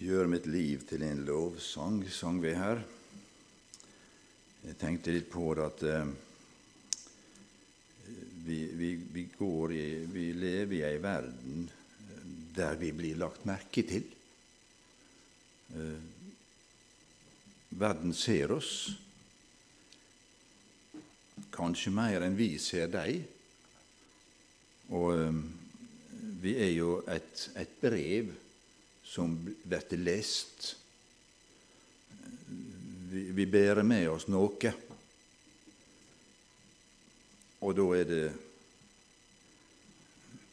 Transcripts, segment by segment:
Gjør mitt liv til en lovsang, sang vi her. Jeg tenkte litt på det at eh, vi, vi, vi, i, vi, lever i ei verden eh, der vi blir lagt merke til. Eh, verden ser oss, kanskje mer enn vi ser dem. Og eh, vi er jo et, et brev som blir lest. Vi, vi bærer med oss noe. Og da er det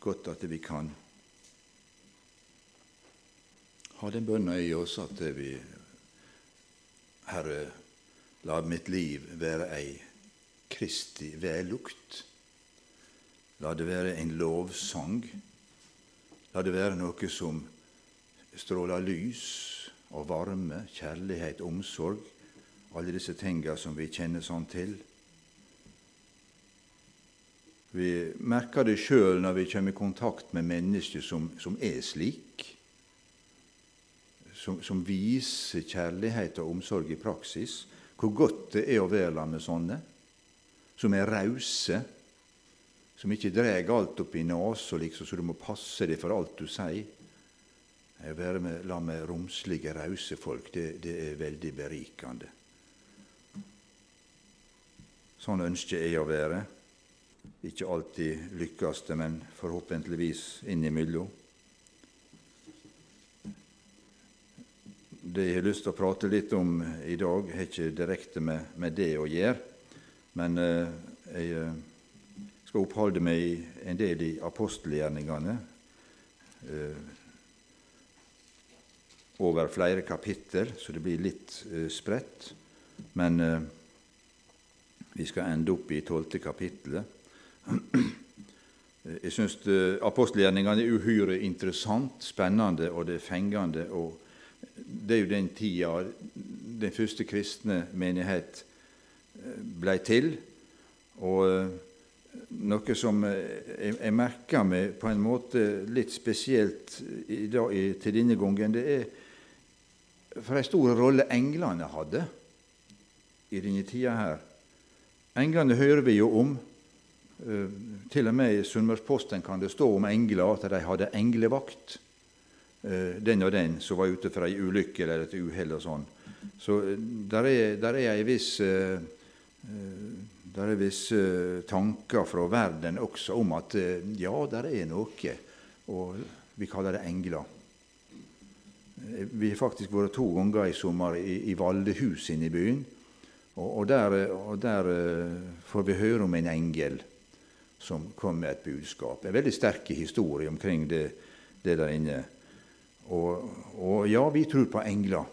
godt at vi kan ha den bønna i oss at vi Herre, la mitt liv være ei Kristi vellukt. La det være en lovsang. La det være noe som stråler lys og varme, kjærlighet, omsorg, alle disse tinga som vi kjenner sånn til. Vi merker det sjøl når vi kommer i kontakt med mennesker som, som er slik, som, som, viser kjærlighet og omsorg i praksis, hvor godt det er å være med sånne, som er rause, som ikke drar alt opp i nesa liksom, så du må passe deg for alt du sier. Å være med, la med romslige, rause folk, det, det, er veldig berikende. Sånn ønsker jeg å være. Ikke alltid lykkes det, men forhåpentligvis innimellom. Det jeg har lyst til å prate litt om i dag, har ikke direkte med, med det å gjøre, men eh, jeg eh, skal oppholde meg en del i apostelgjerningene. Eh, over flere kapittel, så det blir litt uh, spredt. Men uh, vi skal ende opp i tolvte kapittelet. Jeg syns uh, apostelgjerningene er uhyre interessant, spennende, og det er fengende. og Det er jo den tida den første kristne menighet blei til. Og noe som jeg, jeg merker meg på en måte litt spesielt i dag, til denne gangen, det er for ei stor rolle englene hadde i denne tida her. Englene hører vi jo om. Eh, til og med i Sunnmørsposten kan det stå om engler at de hadde englevakt. Eh, den og den som var ute for ei ulykke eller et uhell og sånn. Så eh, der er, der er ei viss der er visse tanker fra verden også om at ja, der er noe, og vi kaller det engler. Vi har faktisk vært to ganger i sommer i, i Valdehus inne i byen. Og, og, der, og, der, eh, får vi høre om en engel som kom med et budskap. En veldig sterk historie omkring det, det der inne. Og, og, ja, vi tror på engler.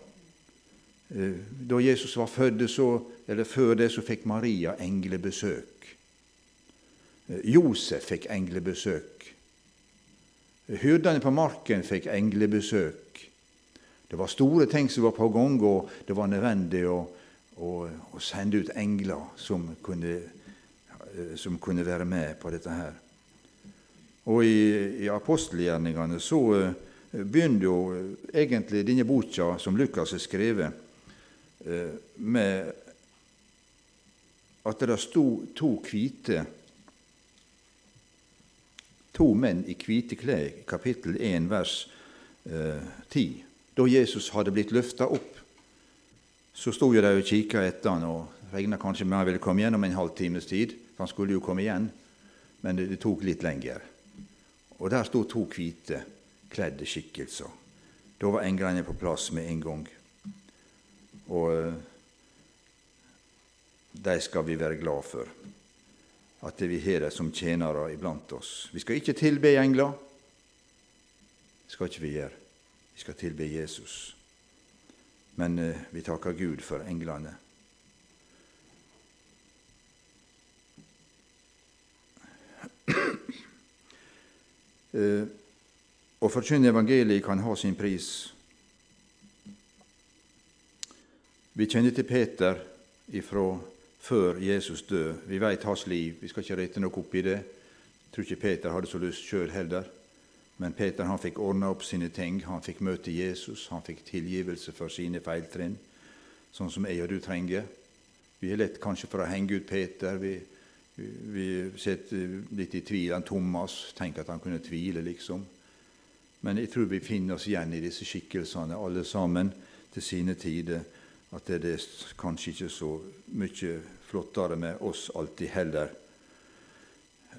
Eh, da Jesus var født, eller før det, så fikk Maria englebesøk. Eh, Josef fikk englebesøk. Hyrdene på marken fikk englebesøk. Det var store ting som var på gang, og det var nødvendig å, å, å sende ut engler som kunne, eh, som kunne, være med på dette her. Og i, i apostelgjerningene så uh, begynner jo egentlig denne boka som Lukas har skrevet, med at det sto to hvite To menn i hvite klær, kapittel 1, vers eh, 10 da Jesus hadde blitt løfta opp, så sto de og kikka etter han, og regna kanskje med han ville komme igjen om en halv times tid, for han skulle jo komme igjen, men det, det tok litt lenger. Og der sto to hvite, kledde skikkelser. Da var englene på plass med en gang. Og eh, de skal vi være glad for, at vi har dem som tjenere iblant oss. Vi skal ikke tilbe engler. Det skal ikke vi gjøre. Vi skal tilbe Jesus. Men eh, vi takker Gud for englene. Eh, å forkynne evangeliet kan ha sin pris. Vi kjenner til Peter ifra før Jesus død. Vi vet hans liv. Vi skal ikke rette noe opp i det. Jeg tror ikke Peter hadde så lyst sjøl heller. Men Peter han fikk ordna opp sine ting. Han fikk møte Jesus, han fikk tilgivelse for sine feiltrinn, sånn som jeg og du trenger. Vi er lett kanskje for å henge ut Peter. Vi, vi setter litt i tvil om Thomas. Tenk at han kunne tvile, liksom. Men jeg tror vi finner oss igjen i disse skikkelsene, alle sammen, til sine tider. At det er kanskje ikke så mye flottere med oss alltid heller.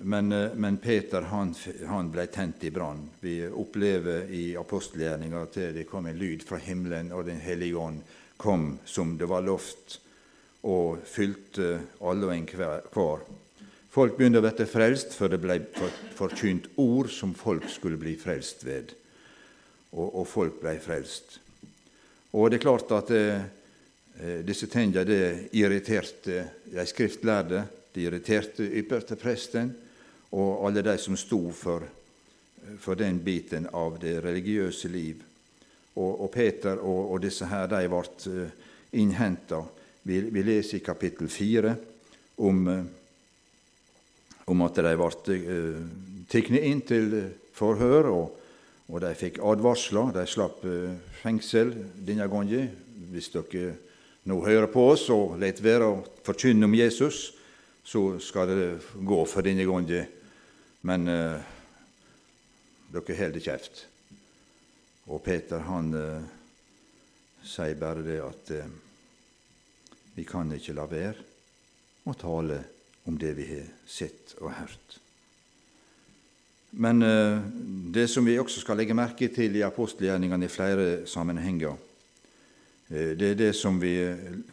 Men, eh, men Peter han, han, ble tent i brann. Vi opplever i apostelgjerninga at det kom en lyd fra himmelen, og Den hellige ånd kom som det var lovt, og fylte alle og enhver. Folk begynte å bli frelst, for det ble forkynt ord som folk skulle bli frelst ved. Og, og folk ble frelst. Og det er klart at eh, eh disse tingene det irriterte de skriftlærde, det irriterte ypperstepresten, og alle de som sto for, for den biten av det religiøse liv. Og, og Peter og, og, disse her, de ble uh, innhenta. Vi, vi, leser i kapittel 4 om, uh, om at de ble uh, tatt inn til forhør, og, og, de fikk advarsler. De slapp fengsel denne gangen. Hvis dere nå hører på oss og lar være å forkynne om Jesus, så skal det gå for denne gangen. Men eh, dere holder kjeft. Og Peter han eh, sier bare det at eh, vi kan ikke la være å tale om det vi har sett og hørt. Men eh, det som vi også skal legge merke til i apostelgjerningene i flere sammenhenger, eh, det er det som vi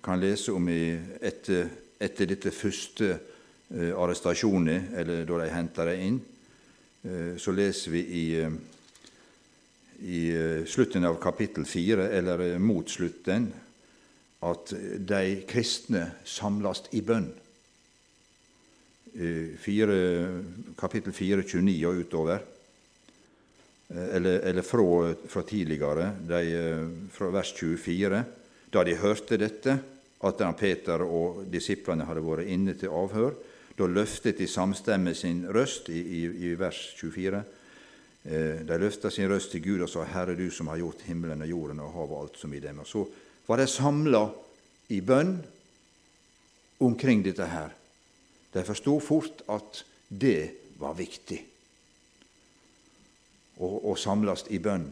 kan lese om i, etter, etter dette første Eh, arrestasjoner, eller da de henter dem inn, eh, så leser vi i, eh, i slutten av kapittel fire, eller mot slutten, at de kristne samles i bønn. 4, kapittel 4, 29 og utover. Eller, eller fra, fra, tidligere, de, fra vers 24. Da de hørte dette, at Peter og disiplene hadde vært inne til avhør, da løftet de samstemme sin røst i, i, i vers 24. Eh, de løfta sin røst til Gud og sa, 'Herre, du som har gjort himmelen og jorden og havet alt som i dem.' Og så var de samla i bønn omkring dette her. De forsto fort at det var viktig å samles i bønn.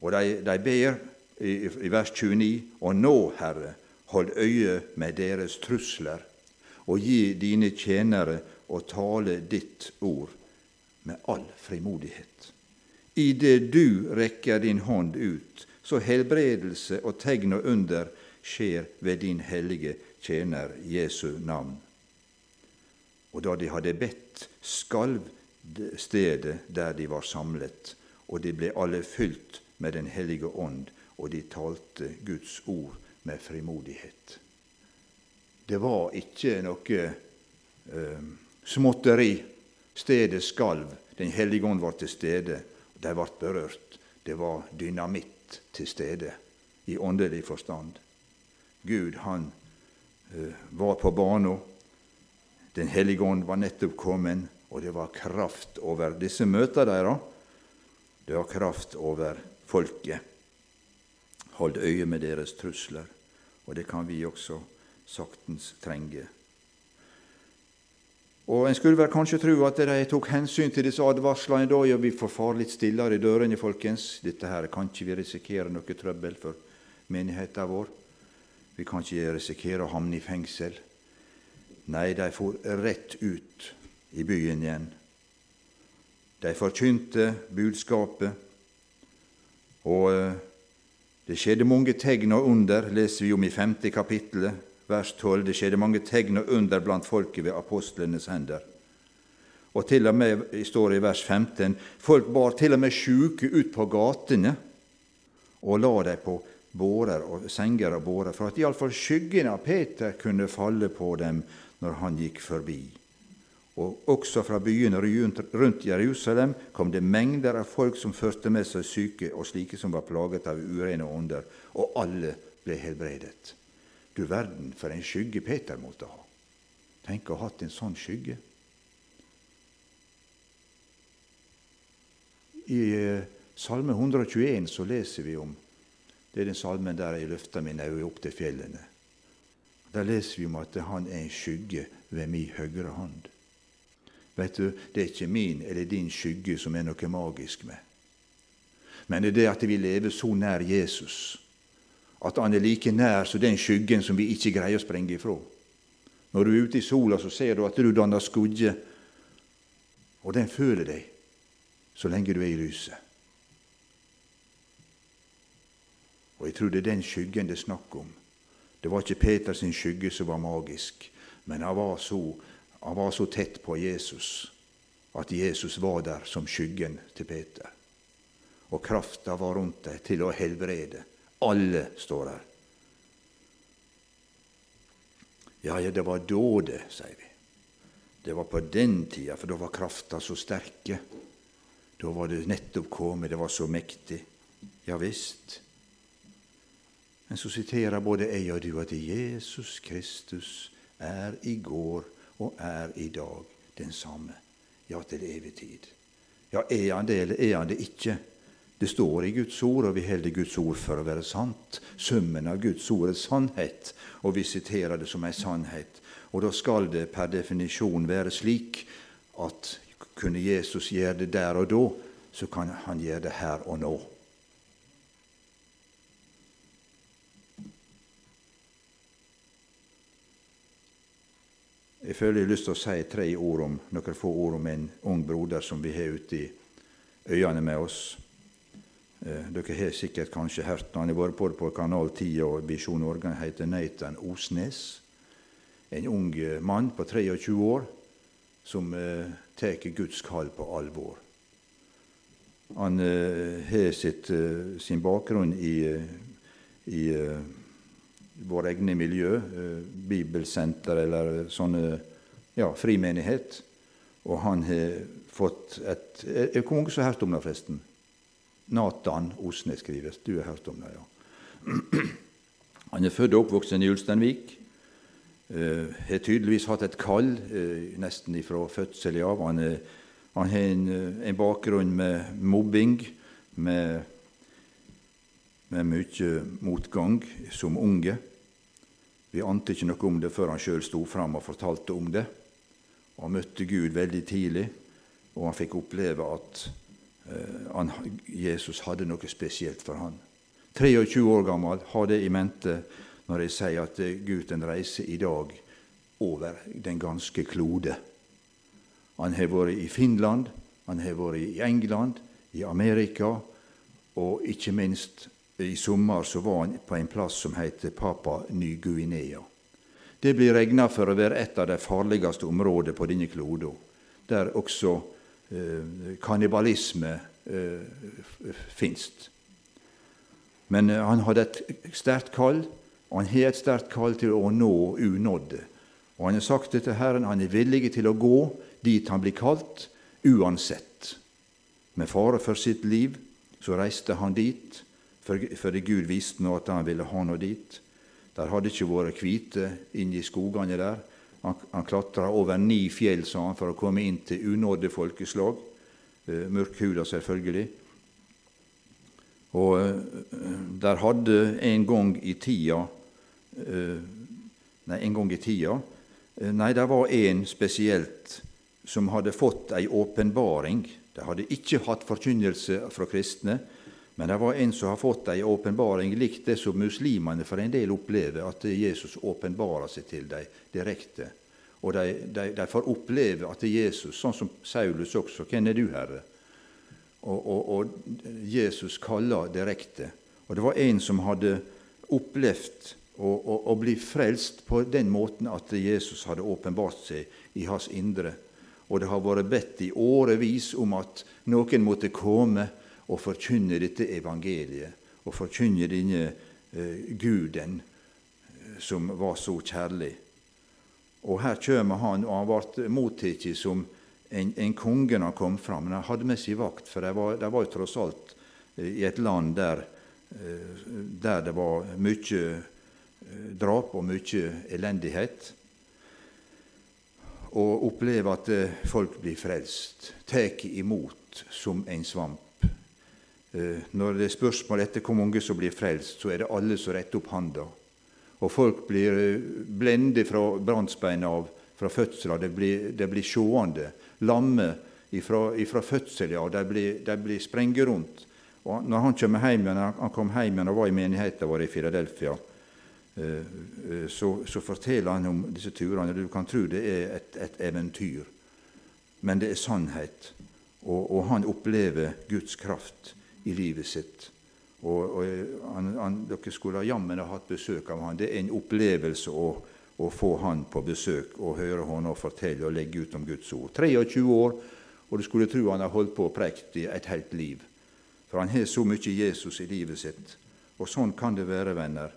Og de, de ber i, i vers 29.: Og nå, Herre, hold øye med deres trusler og gi dine tjenere å tale ditt ord med all frimodighet. I det du rekker din hånd ut, så helbredelse og tegn og under skjer ved din hellige tjener Jesu navn. Og da de hadde bedt, skalv stedet der de var samlet, og de ble alle fylt med Den hellige ånd, og de talte Guds ord med frimodighet. Det var ikke noe eh, småtteri. Stedet skalv. Den hellige ånd var til stede. De ble berørt. Det var dynamitt til stede i åndelig forstand. Gud, han eh, var på bana. Den hellige ånd var nettopp kommet, og det var kraft over disse møtene deres. Det var kraft over folket. Hold øye med deres trusler. Og det kan vi også gjøre saktens trenge. Og En skulle vel kanskje tro at de tok hensyn til disse advarslene da, ja, vi får fare litt stillere i dørene, folkens. Dette her kan ikke vi risikere noe trøbbel for menigheten vår. Vi kan ikke risikere å havne i fengsel. Nei, de for rett ut i byen igjen. De forkynte budskapet, og eh, det skjedde mange tegn og under, leser vi om i femte kapittelet vers 12. Det skjedde mange tegn og under blant folket ved apostlenes hender. Og til og med, står det i vers 15, folk bar til og med sjuke ut på gatene og la dem på bårer og senger og bårer, for at iallfall skyggen av Peter kunne falle på dem når han gikk forbi. Og også fra byene rundt Jerusalem kom det mengder av folk som førte med seg syke og slike som var plaget av urene ånder, og alle ble helbredet. Du verden for en skygge Peter måtte ha. Tenk å ha hatt en sånn skygge. I eh, Salme 121 så leser vi om Det er den salmen der jeg løfter mine øyne opp til fjellene. Der leser vi om at han er en skygge ved min høyre hånd. Vet du, Det er ikke min eller din skygge som er noe magisk med. Men det er det at vi lever så nær Jesus, at han er like nær som den skyggen som vi ikke greier å sprenge ifra. Når du er ute i sola, så ser du at du danner skugge, og den føler deg så lenge du er i lyset. Og jeg tror det er den skyggen det er snakk om. Det var ikke Peters skygge som var magisk, men han var, så, han var så tett på Jesus at Jesus var der som skyggen til Peter. Og krafta var rundt deg til å helbrede. Alle står her. Ja, ja, det var da, det, sier vi. Det var på den tida, for da var krafta så sterke. Da var det nettopp kommet, det var så mektig. Ja visst. Men så siterer både jeg og du at Jesus Kristus er i går og er i dag den samme, ja, til evig tid. Ja, er han det, eller er han det ikke? Det står i Guds ord, og vi holder Guds ord for å være sant. Summen av Guds ord er sannhet, og vi siterer det som en sannhet. Og da skal det per definisjon være slik at kunne Jesus gjøre det der og da, så kan han gjøre det her og nå. Jeg føler jeg har lyst til å si tre ord om, noen få ord om en ung broder som vi har ute i øyene med oss. Eh, dere har sikkert kanskje hørt Han har vært på det på Kanal 10 og Visjon Norge. Han heter Nathan Osnes. En ung eh, mann på 23 år som eh, tar Guds kall på alvor. Han eh, har eh, sin bakgrunn i, eh, i våre egne miljø, eh, bibelsenter eller sånne ja, frimenighet. Og han har fått et Er har hørt om det, forresten? Nathan Osnes skrives. Du har hørt om det, ja. Han er født og oppvokst i Ulsteinvik. Uh, har tydeligvis hatt et kall uh, nesten fra fødselen av. Han, uh, han har en, en, bakgrunn med mobbing, med med mye motgang som unge. Vi ante ikke noe om det før han sjøl sto fram og fortalte om det. Og Han møtte Gud veldig tidlig, og han fikk oppleve at eh, han, Jesus hadde noe spesielt for han. 23 år gammel, ha det i mente når jeg sier at gutten reiser i dag over den ganske klode. Han har vært i Finland, han har vært i England, i Amerika, og ikke minst i sommer så var han på en plass som heter Papa Ny-Guinea. Det blir regna for å være et av de farligste områdene på denne kloden, der også eh, kannibalisme eh, finst. Men eh, han hadde et sterkt kall, og han har et sterkt kall til å nå unådde. Og han har sagt det til Herren, han er villig til å gå dit han blir kalt, uansett. Med fare for sitt liv så reiste han dit fordi Gud visste nå at han ville ha noe dit. Der hadde ikke vært hvite inne i skogene der. Han, han klatra over ni fjell, sa han, for å komme inn til unådde folkeslag. Eh, Mørkhuda, selvfølgelig. Og eh, der hadde en gang i tida eh, Nei, en gang i tida Nei, det var en spesielt som hadde fått ei åpenbaring. De hadde ikke hatt forkynnelse fra kristne, men det var en som har fått ei åpenbaring likt det som muslimene for en del opplever, at Jesus åpenbarer seg til dem direkte. Og de, de, de, får oppleve at Jesus, sånn som Saulus også 'Hvem er du, Herre?' Og, og, og Jesus kaller direkte. Og det var en som hadde opplevd å, bli frelst på den måten at Jesus hadde åpenbart seg i hans indre. Og det har vært bedt i årevis om at noen måtte komme og forkynner dette evangeliet, og forkynner denne eh, Guden eh, som var så kjærlig. Og her kommer han, og han ble mottatt som en, en konge når han kom fram. Men han hadde med seg vakt, for de var, de var jo tross alt eh, i et land der, eh, der det var mye drap og mye elendighet. Og oppleve at folk blir frelst, tatt imot som en svamp når det er spørsmål etter hvor mange som blir frelst, så er det alle som retter opp handa. Og folk blir eh, blende fra brannsbeina av fra fødselen. De blir, de blir sjående. Lamme fra fødsel, ja. De blir, de blir sprenge rundt. Og når han, hjem, han kom hjem og var i menigheten vår i Filadelfia, så, så, forteller han om disse turene. Du kan tro det er et, et eventyr, men det er sannhet. Og, og han opplever Guds kraft i livet sitt. Og, og han, han, Dere skulle jammen ha hatt besøk av han. Det er en opplevelse å, å få han på besøk og høre han og fortelle og legge ut om Guds ord. 23 år, og du skulle tro han har holdt på og prekt i et helt liv. For han har så mye Jesus i livet sitt. Og sånn kan det være, venner.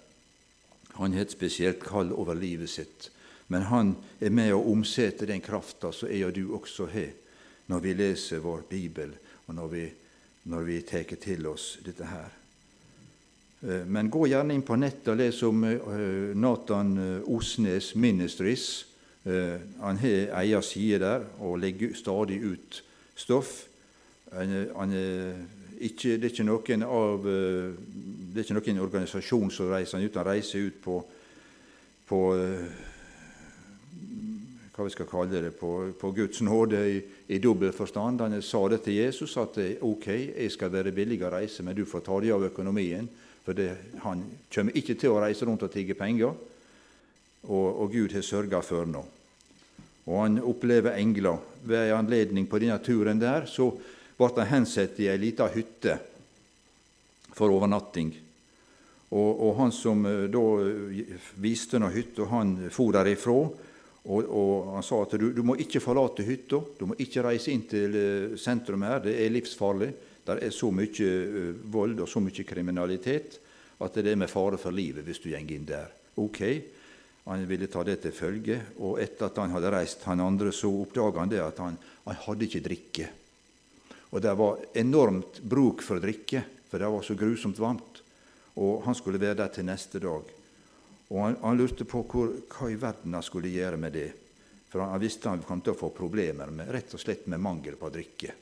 Han har et spesielt kall over livet sitt. Men han er med å omsette den krafta som jeg og du også har, når vi leser vår bibel, og når vi når vi tar til oss dette her. Eh, men gå gjerne inn på nettet og les om eh, Nathan eh, Osnes Ministries. Han har egen side der og legger stadig ut stoff. Han, han ikke, det, er ikke noen av, det er ikke noen organisasjon som reiser han ut. Han reiser ut på, på hva vi skal kalle det, på, på Guds nåde i, i dobbel forstand. Han sa det til Jesus at ok, jeg skal være billig å reise, men du får ta deg av økonomien. For det, han kommer ikke til å reise rundt og tigge penger, og, og Gud har sørga for nå. Og han opplever engler. Ved en anledning på denne turen der så ble han hensatt i ei lita hytte for overnatting. Og, og, han som eh, da viste noe hytta, han for derifra og, og, Han sa at du, du må ikke forlate hytta, du må ikke reise inn til eh, sentrum her. Det er livsfarlig. Der er så mye uh, vold og så mye kriminalitet at det er med fare for livet hvis du går inn der. Ok, Han ville ta det til følge, og etter at han hadde reist han andre, så oppdaga han det at han, han hadde ikke drikke. Og det var enormt bruk for drikke, for det var så grusomt varmt. Og han skulle være der til neste dag. Og han, han lurte på hvor, hva i verden han skulle gjøre med det. For han, han visste han kom til å få problemer med, rett og slett med mangel på drikke.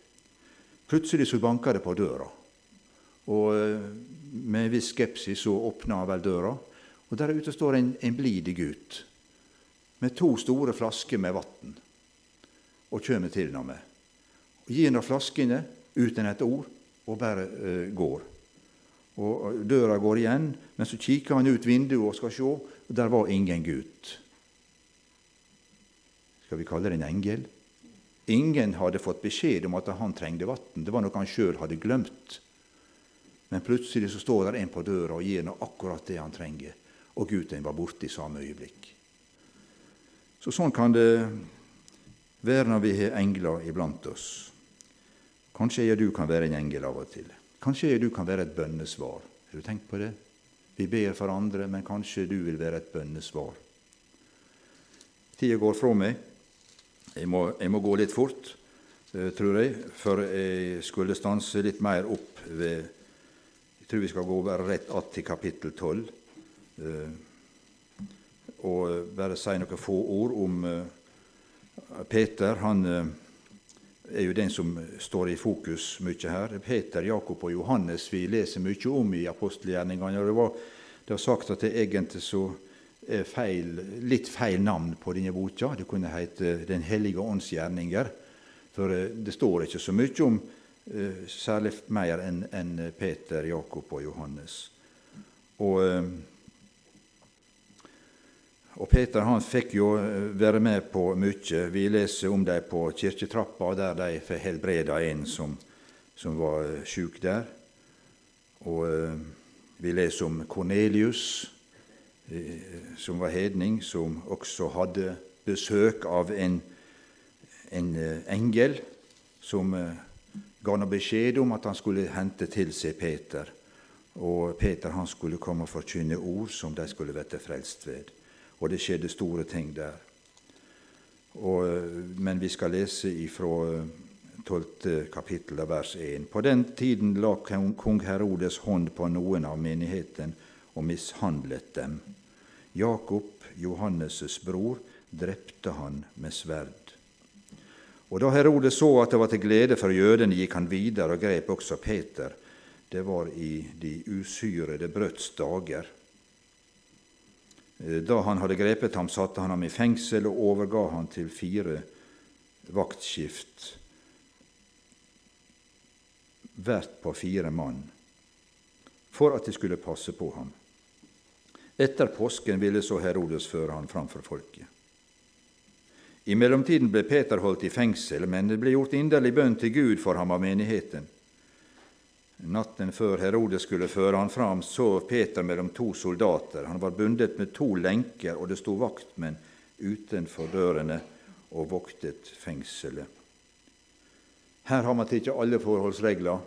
Plutselig så banka det på døra. Og eh, med en viss skepsis så åpna han vel døra. Og der ute står en, en blid gutt med to store flasker med vann og kjem til ham. Gir ham flaskene uten et ord og bare uh, går og døra går igjen. Men så kikker han ut vinduet og skal se, og der var ingen gutt. Skal vi kalle det en engel? Ingen hadde fått beskjed om at han trengte vann. Det var noe han sjøl hadde glemt. Men plutselig så står der en på døra og gir ham akkurat det han trenger. Og gutten var borte i samme øyeblikk. Så sånn kan det være når vi har engler iblant oss. Kanskje jeg og du kan være en engel av og til. Kanskje du kan være et bønnesvar. Har du tenkt på det? Vi ber for andre, men kanskje du vil være et bønnesvar. Tida går fra meg. Jeg må, jeg må, gå litt fort, eh, tror jeg, for jeg skulle stanse litt mer opp ved Jeg tror vi skal gå rett att til kapittel 12 eh, og bare si noen få ord om eh, Peter. Han er jo den som står i fokus mye her. Peter, Jakob og Johannes vi leser mye om i apostelgjerningene. Det var, det var sagt at det egentlig så er feil, litt feil navn på denne boka. Det kunne hete Den hellige ånds gjerninger. For eh, det står ikke så mye om uh, særlig mer enn Peter, Jakob og Johannes. Og... Og Peter han fikk jo eh, være med på mye. Vi leser om dem på kirketrappa, der de får helbreda en som, som var eh, sjuk der. Og eh, vi leser om Kornelius, som var hedning, som også hadde besøk av en, en engel som ga noe beskjed om at han skulle hente til seg Peter. Og Peter han skulle komme og forkynne ord som de skulle bli frelst ved og det skjedde store ting der. Og, men vi skal lese ifra 12. Eh, kapittel av vers 1. På den tiden la kong Herodes hånd på noen av menigheten og mishandlet dem. Jakob, Johannes' bror, drepte han med sverd. Og Da Herodes så at det var til glede for jødene, gikk han videre og grep også Peter. det var i de usyrede brøds dager. Eh, da han hadde grepet ham, satte han ham i fengsel og overga ham til fire vaktskift, hvert på fire mann, for at de skulle passe på ham. Etter påsken ville så Herodes føre han framfor folket. I mellomtiden ble Peter holdt i fengsel, men det ble gjort inderlig bønn til Gud for ham av menigheten. Natten før Herodes skulle føre han fram, sov Peter mellom to soldater. Han var bundet med to lenker, og det sto vaktmenn utenfor dørene og voktet fengselet. Her har man tatt alle forholdsregler.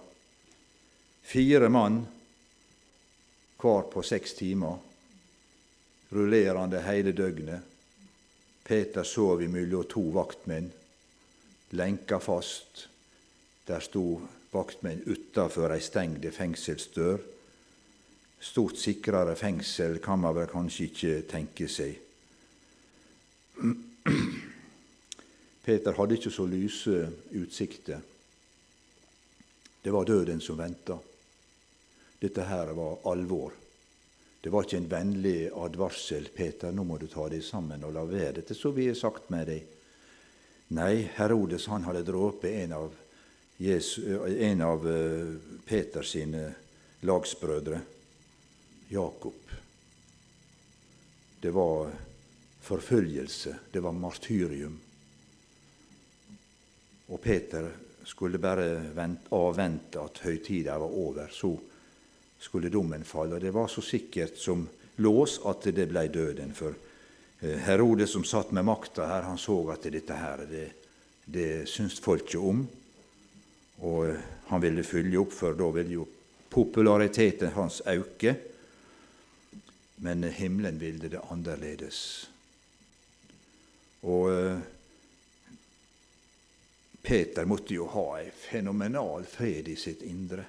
Fire mann hver på seks timer rullerende hele døgnet. Peter sov imellom to vaktmenn, lenka fast. Der sto vaktmenn utafor ei stengd fengselsdør. Stort sikrere fengsel kan man vel kanskje ikke tenke seg. Peter hadde ikke så lyse utsikter. Det var døden som venta. Dette her var alvor. Det var ikke en vennlig advarsel. 'Peter, nå må du ta deg sammen og la være dette så vi har sagt med deg.' Nei, Herodes han hadde dråpet en av, Jesus, en av eh, Peters sine lagsbrødre, Jakob. Det var forfølgelse, det var martyrium. Og Peter skulle bare avvente at høytida var over. Så skulle dommen falle. Og det var så sikkert som lås at det ble døden. For Herode, som satt med makta her, han så at dette her, det, det syntes ikke om. Og eh, han ville følge opp, for da ville jo populariteten hans øke. Men himmelen ville det annerledes. Og eh, Peter måtte jo ha ei fenomenal fred i sitt indre.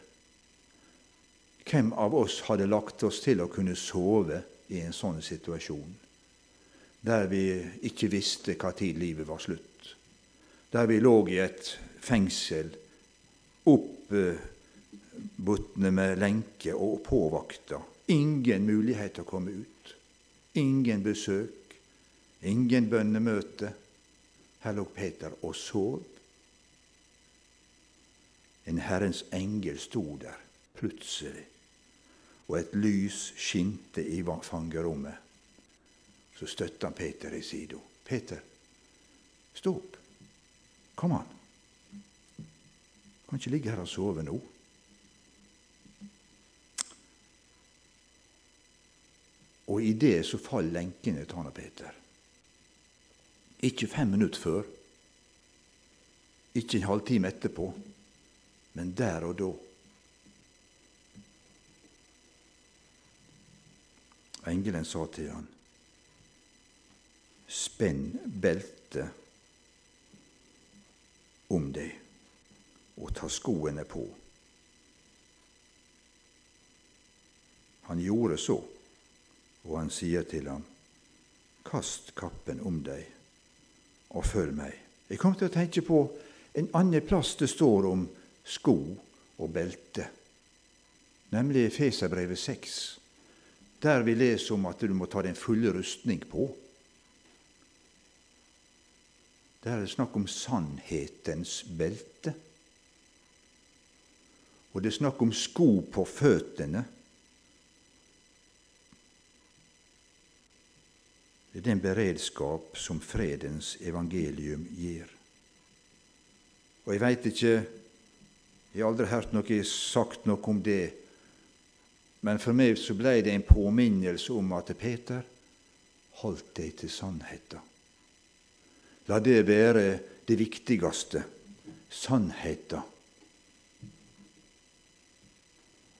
Hvem av oss hadde lagt oss til å kunne sove i en sånn situasjon, der vi ikke visste hva tid livet var slutt, der vi lå i et fengsel oppbundne med lenke og påvakta, ingen mulighet til å komme ut, ingen besøk, ingen bønnemøte. Her lå Peter og sov. En Herrens engel sto der plutselig og et lys skinte i fangerommet. Så støtta Peter i sida. 'Peter, stå opp. Kom an. Kan ikke ligge her og sove nå.' Og i det så faller lenkene til han og Peter. Ikke fem minutter før, ikke en halvtime etterpå, men der og da. Engelen sa til han, Spenn beltet om deg og ta skoene på. Han gjorde så, og han sier til ham, Kast kappen om deg og følg meg. Jeg kom til å tenke på en annen plass det står om sko og belte, nemlig Feserbrevet 6 der vi leser om at du må ta din fulle rustning på. Der er det snakk om sannhetens belte. Og det er snakk om sko på føttene. Det er den beredskap som fredens evangelium gir. Og jeg veit ikke Jeg har aldri hørt noe sagt noe om det men for meg så blei det en påminnelse om at Peter holdt deg til sannheten. La det være det viktigste sannheten.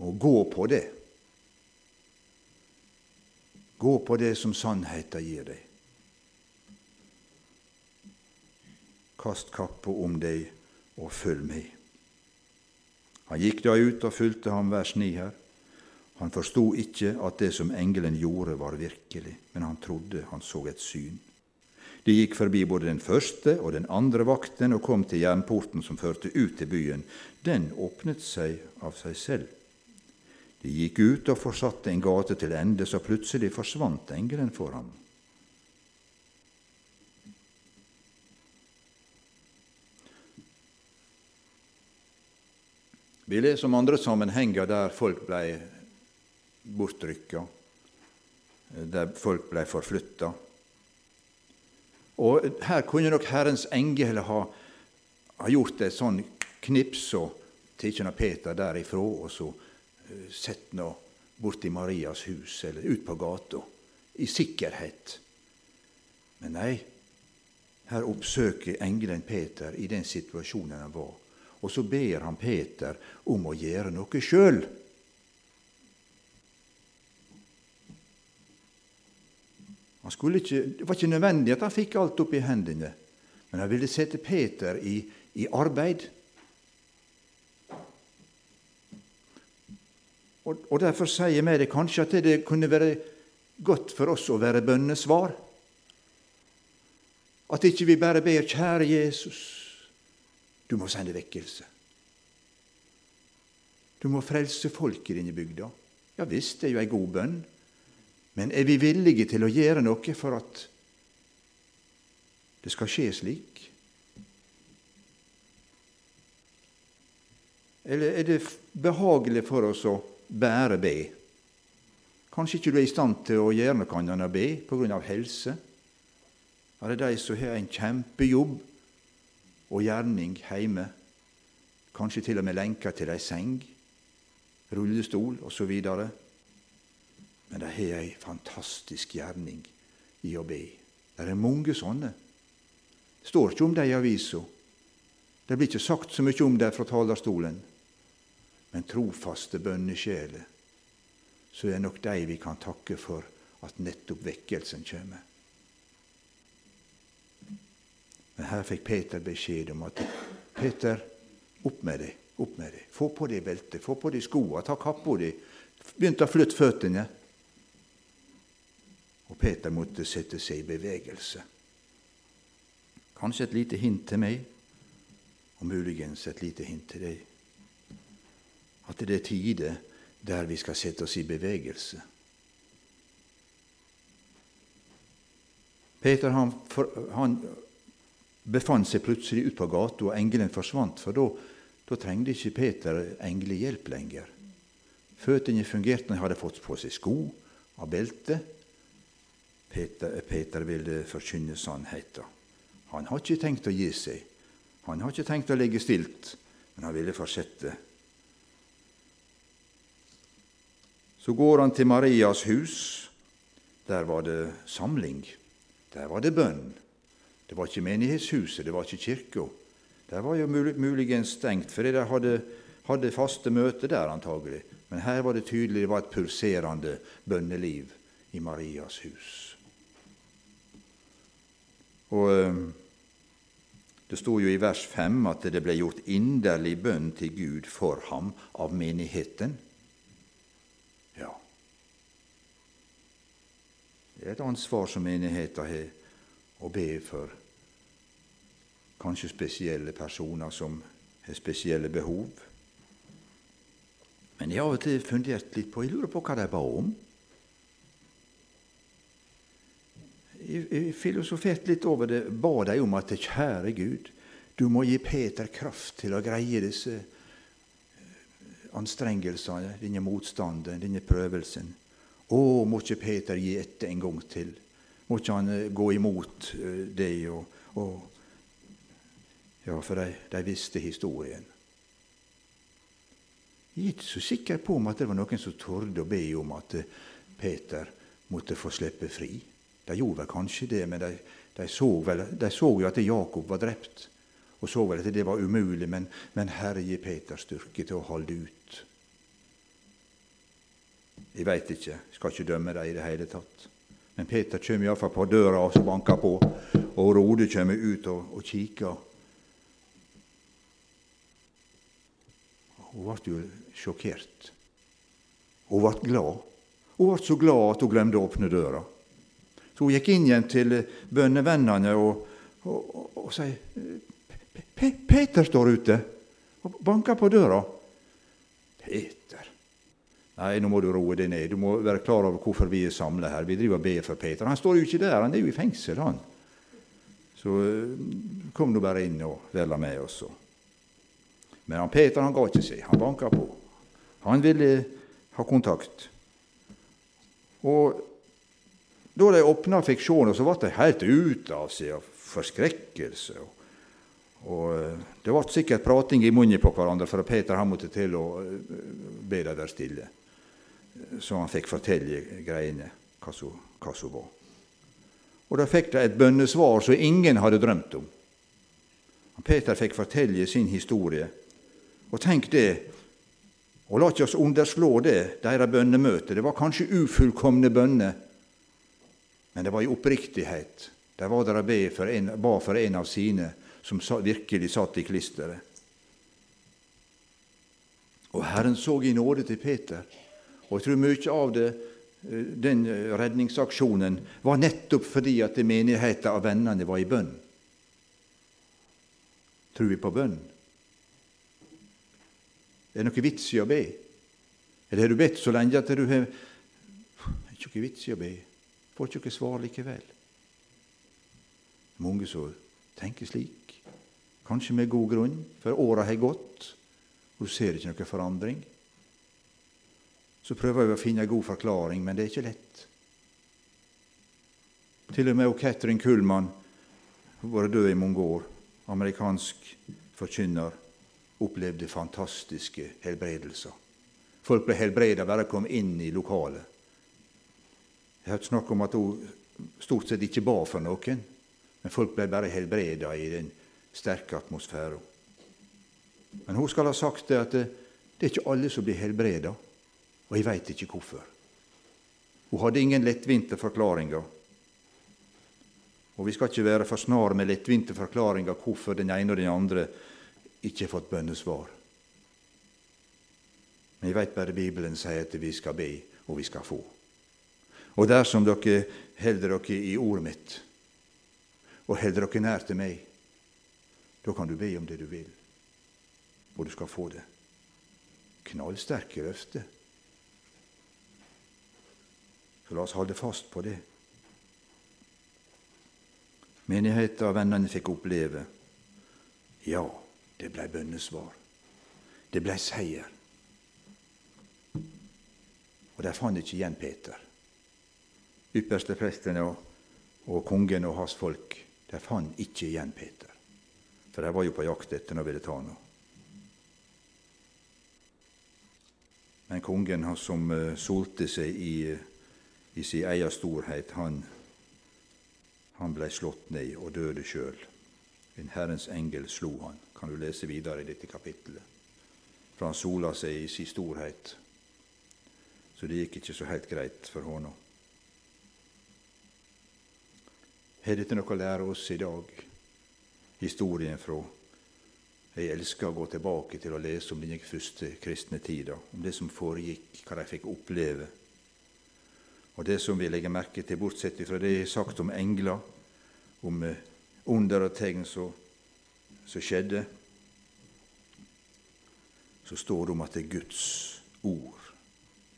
Og gå på det. Gå på det som sannheten gir deg. Kast kappa om deg og følg med. Han gikk da ut og fulgte ham, vers 9 her. Han forsto ikke at det som engelen gjorde, var virkelig, men han trodde han så et syn. De gikk forbi både den første og den andre vakten og kom til jernporten som førte ut til byen. Den åpnet seg av seg selv. De gikk ut og forsatte en gate til ende, så plutselig forsvant engelen for ham. Vi leser om andre sammenhenger der folk ble bortrykka, der folk ble forflytta. Og her kunne nok Herrens engel ha, ha gjort et sånn knips og tatt Peter derifra og så sett nå bort i Marias hus eller ut på gata i sikkerhet. Men nei, her oppsøker engelen Peter i den situasjonen han var. Og så ber han Peter om å gjøre noe sjøl. Ikke, det var ikke nødvendig at han fikk alt opp i hendene, men han ville sette Peter i, i arbeid. Og, og, Derfor sier vi det kanskje at det kunne være godt for oss å være bønnesvar. At ikke vi bare ber 'Kjære Jesus, du må sende vekkelse'. Du må frelse folk i denne bygda. Ja visst, det er jo ei god bønn. Men er vi villige til å gjøre noe for at det skal skje slik? Eller er det behagelig for oss å bare be? Kanskje ikke du er i stand til å gjøre noe annet enn å be pga. helse? Er det de som har en kjempejobb og gjerning hjemme, kanskje til og med lenka til ei seng, rullestol osv. Men de har ei fantastisk gjerning i å be. Det er mange sånne. Det står ikke om dem i avisa. Det blir ikke sagt så mye om dem fra talerstolen. Men trofaste bønnesjeler, så er det nok de vi kan takke for at nettopp vekkelsen kommer. Men her fikk Peter beskjed om at Peter, opp med deg, opp med deg. Få på deg beltet, få på deg skoene, ta kappa di. Begynte å flytte føttene. Og Peter måtte sette seg i bevegelse. Kanskje et lite hint til meg, og muligens et lite hint til deg. At det er tider der vi skal sette oss i bevegelse. Peter han, han befant seg plutselig ute på gata, og engelen forsvant. For da trengte ikke Peter englehjelp lenger. Føttene fungerte når han hadde fått på seg sko av belte. Peter, Peter ville forkynne sannheten. Han har ikke tenkt å gi seg. Han har ikke tenkt å legge stilt, men han ville fortsette. Så går han til Marias hus. Der var det samling. Der var det bønn. Det var ikke menighetshuset, det var ikke kirka. Der var jo muligens stengt, for de hadde, hadde faste møter der antagelig. Men her var det tydelig det var et pulserende bønneliv i Marias hus. Og eh, Det sto jo i vers 5 at det ble gjort inderlig bønn til Gud for ham av menigheten. Ja. Det er et ansvar som menigheten har, å be for kanskje spesielle personer som har spesielle behov. Men jeg har av og til fundert litt på Jeg lurer på hva de ba om. jeg filosoferte litt over det, ba de om at kjære Gud, du må gi Peter kraft til å greie disse eh, anstrengelsene, denne motstanden, denne prøvelsen. Å, må ikke Peter gi etter en gang til? Må ikke han eh, gå imot eh, det? Og, og ja, for de, de, visste historien. Jeg er ikke så sikker på om at det var noen som torde å be om at Peter måtte få slippe fri. De gjorde vel kanskje det, men de, de, så, vel, de så, jo at Jakob var drept, og så vel at det var umulig. Men, men Herre gi Peter styrke til å holde ut. Jeg veit ikke, jeg skal ikke dømme dem i det hele tatt. Men Peter kommer iallfall på døra og banker på, og Rode kommer ut og, og kikker. Hun ble jo sjokkert. Hun ble glad. Hun ble så glad at hun glemte å åpne døra. Så hun gikk inn igjen til bønnevennene og, og, og, og sier Peter står ute og banker på døra. Peter Nei, nå må du roe deg ned. Du må være klar over hvorfor vi er samla her. Vi driver og ber for Peter. Han står jo ikke der, han er jo i fengsel, han. Så eh, kom nå bare inn og vær med oss. Men han Peter han ga ikke seg. Han banka på. Han ville ha kontakt. Og da de åpna fiksjonen, så ble de helt ute av seg av forskrekkelse. Og eh, Det ble sikkert prating i munnen på hverandre, for Peter han måtte til å eh, be dem være stille. Så han fikk fortelle greiene, hva som var. Og da fikk de et bønnesvar som ingen hadde drømt om. Peter fikk fortelle sin historie. Og tenk det, og la ikke oss underslå det, deres bønnemøte. Det var kanskje ufullkomne bønner, men det var i oppriktighet. De var der be for en, ba for en av sine som virkelig satt i klisteret. Og Herren så i nåde til Peter. Og jeg tror mye av det, eh, den redningsaksjonen var nettopp fordi at menigheten av vennene var i bønn. Tror vi på bønn? Er det noe vits i å be? Eller har du bedt så lenge at du har Det er ikke vits i å be. Får ikke svar likevel. Mange som tenker slik. Kanskje med god grunn, for åra har gått, og du ser ikke noe forandring. Så prøver vi å finne en god forklaring, men det er ikke lett. Til og med Katrin Kullman, har var død i mange år, amerikansk forkynner, opplevde fantastiske helbredelser. Folk ble helbreda bare kom inn i lokalet. Jeg har hørt snakk om at hun stort sett ikke ba for noen, men folk ble bare helbreda i den sterke atmosfæren. Men hun skal ha sagt det at det, det er ikke alle som blir helbreda, og jeg veit ikke hvorfor. Hun hadde ingen lettvinte forklaringer. Og vi skal ikke være for snare med lettvinte forklaringer hvorfor den ene og den andre ikke har fått bønnesvar. Men jeg veit bare Bibelen sier at vi skal be, og vi skal få. Og dersom dere holder dere i ordet mitt, og holder dere nær til meg, da kan du be om det du vil, og du skal få det. Knallsterke løfter. Så la oss holde fast på det. Menigheten og vennene fikk oppleve ja, det ble bønnesvar. Det ble seier. Og de fant ikke igjen Peter. Ypperste presten og, og kongen og hans folk de fant ikke igjen Peter. For de var jo på jakt etter han ville ta noe. Men kongen som uh, solte seg i, uh, i sin egen storhet, han, han ble slått ned og døde sjøl. En Herrens engel slo han, kan du lese videre i dette kapittelet. For han sola seg i sin storhet, så det gikk ikke så helt greit for honom. Har dette noe å lære oss i dag? Historien fra Jeg elsker å gå tilbake til å lese om den første kristne tida, om det som foregikk, hva de fikk oppleve. Og det som vi legger merke til, bortsett fra det jeg har sagt om engler, om eh, under og tegn som skjedde, så står det om at det Guds ord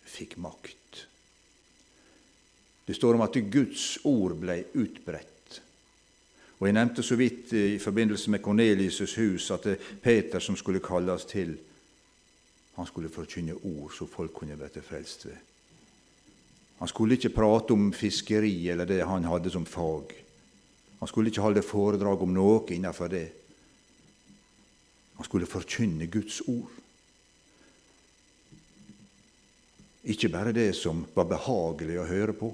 fikk makt. Det står om at det Guds ord ble utbredt. Og Jeg nevnte så vidt i forbindelse med Kornelius' hus at det Peter som skulle kalles til, han skulle forkynne ord så folk kunne bli frelst ved. Han skulle ikke prate om fiskeri eller det han hadde som fag. Han skulle ikke holde foredrag om noe innenfor det. Han skulle forkynne Guds ord. Ikke bare det som var behagelig å høre på,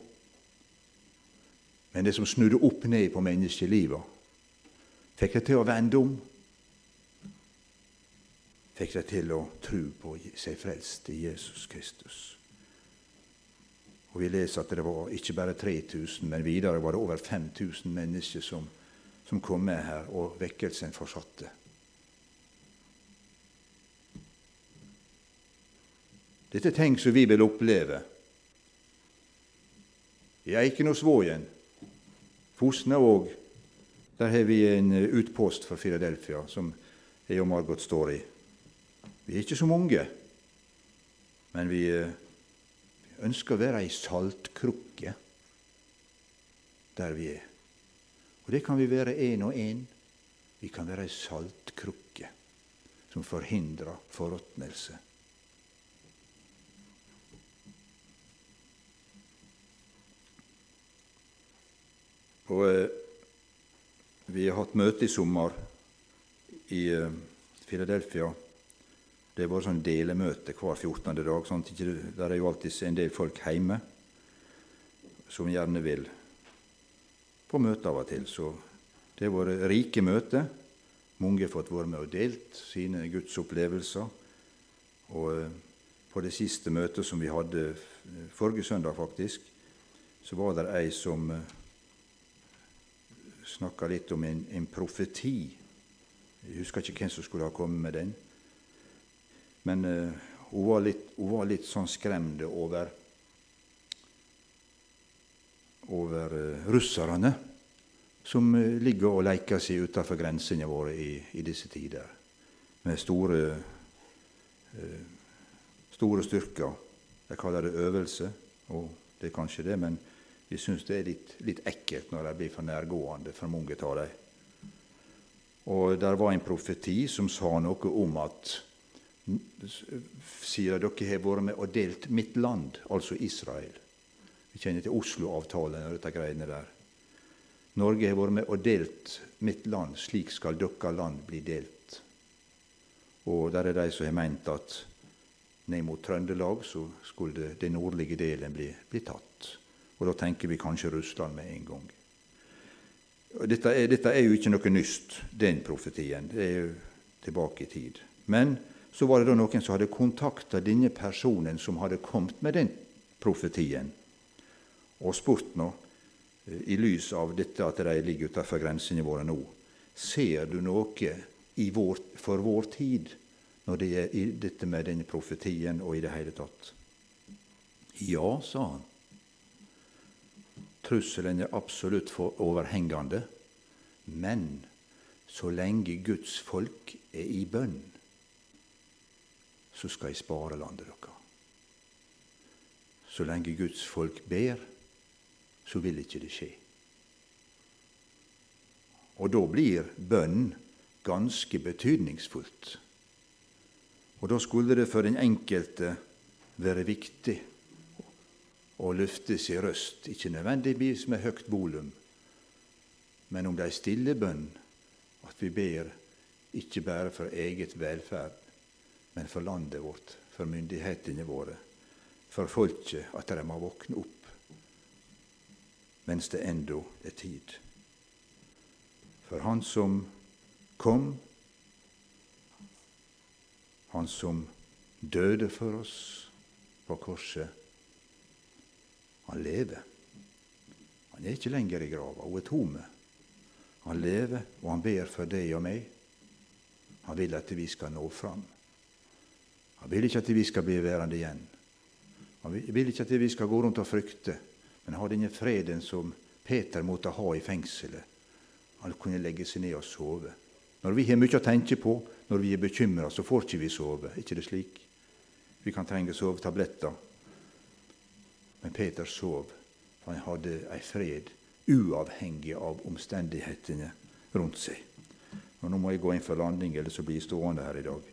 men det som snudde opp ned på menneskelivet, fikk det til å vende om. Fikk det til å tro på seg frelst i Jesus Kristus. Og Vi leser at det var ikke bare 3000, men videre var det over 5000 mennesker som, som kom med her, og vekkelsen fortsatte. Dette er ting som vi vil oppleve. I Eikenosvågen Fosna òg. Der har vi en eh, utpost fra Filadelfia som jeg og Margot står i. Vi er ikke så mange, men vi, eh, ønsker å være ei saltkrukke der vi er. Og det kan vi være én og én. Vi kan være ei saltkrukke som forhindrer forråtnelse. Og eh, Vi har hatt møte i sommer i eh, Philadelphia. Det er bare sånn delemøte hver 14. dag. sånn at ikke, Der er jo alltid en del folk hjemme som gjerne vil på møte av og til. Så det har vært rike møter. Mange har fått være med og delt sine gudsopplevelser. Og eh, på det siste møtet som vi hadde forrige søndag, faktisk, så var det ei som snakka litt om en, en, profeti. Jeg husker ikke hvem som skulle ha kommet med den. Men uh, hun, var litt, hun, var litt, sånn skremt over over uh, russerne som uh, ligger og leker seg utenfor grensene våre i, i, disse tider, med store, store styrker. De kaller det øvelse, og det er kanskje det, men vi syns det er litt, litt, ekkelt når de blir for nærgående for mange av dem. Og der var en profeti som sa noe om at sier at dere har vært med og delt mitt land, altså Israel. Vi kjenner til Oslo-avtalen og dette greiene der. Norge har vært med og delt mitt land, slik skal deres land bli delt. Og der er de som har meint at ned mot Trøndelag så skulle den nordlige delen bli, bli tatt. Og da tenker vi kanskje Russland med en gang. Dette er, dette er, jo ikke noe nyst, den profetien. Det er jo tilbake i tid. Men så var det da noen som hadde kontakta denne personen som hadde kommet med den profetien, og spurt nå, i lys av dette at de ligger utenfor grensene våre nå, ser du noe vår, for vår tid når det er i dette med den profetien og i det hele tatt? Ja, sa han. Trusselen er absolutt overhengende. Men så lenge Guds folk er i bønn, så skal jeg spare landet deres. Så lenge Guds folk ber, så vil ikke det skje. Og da blir bønn ganske betydningsfullt. Og da skulle det for den enkelte være viktig å løfte sin røst, ikke nødvendigvis med høyt volum, men om de stille bønn, at vi ber ikke bare for eget velferd, men for landet vårt, for myndighetene våre, for folket, at de må våkne opp mens det ennå er tid. For Han som kom, Han som døde for oss på korset, han lever. Han er ikke lenger i grava. Hun er tomme. Han lever, og han ber for deg og meg. Han vil at vi skal nå fram. Han vil ikke at vi skal bli værende igjen. Han vil ikke at vi skal gå rundt og frykte, men ha denne freden som Peter måtte ha i fengselet. Han kunne legge seg ned og sove. Når vi har mye å tenke på, når vi er bekymra, så får ikke vi sove. ikke det slik? Vi kan trenge sovetabletter men Peter sov, han hadde ei fred uavhengig av omstendighetene rundt seg. Og Nå må jeg gå inn for landing, eller så blir jeg stående her i dag.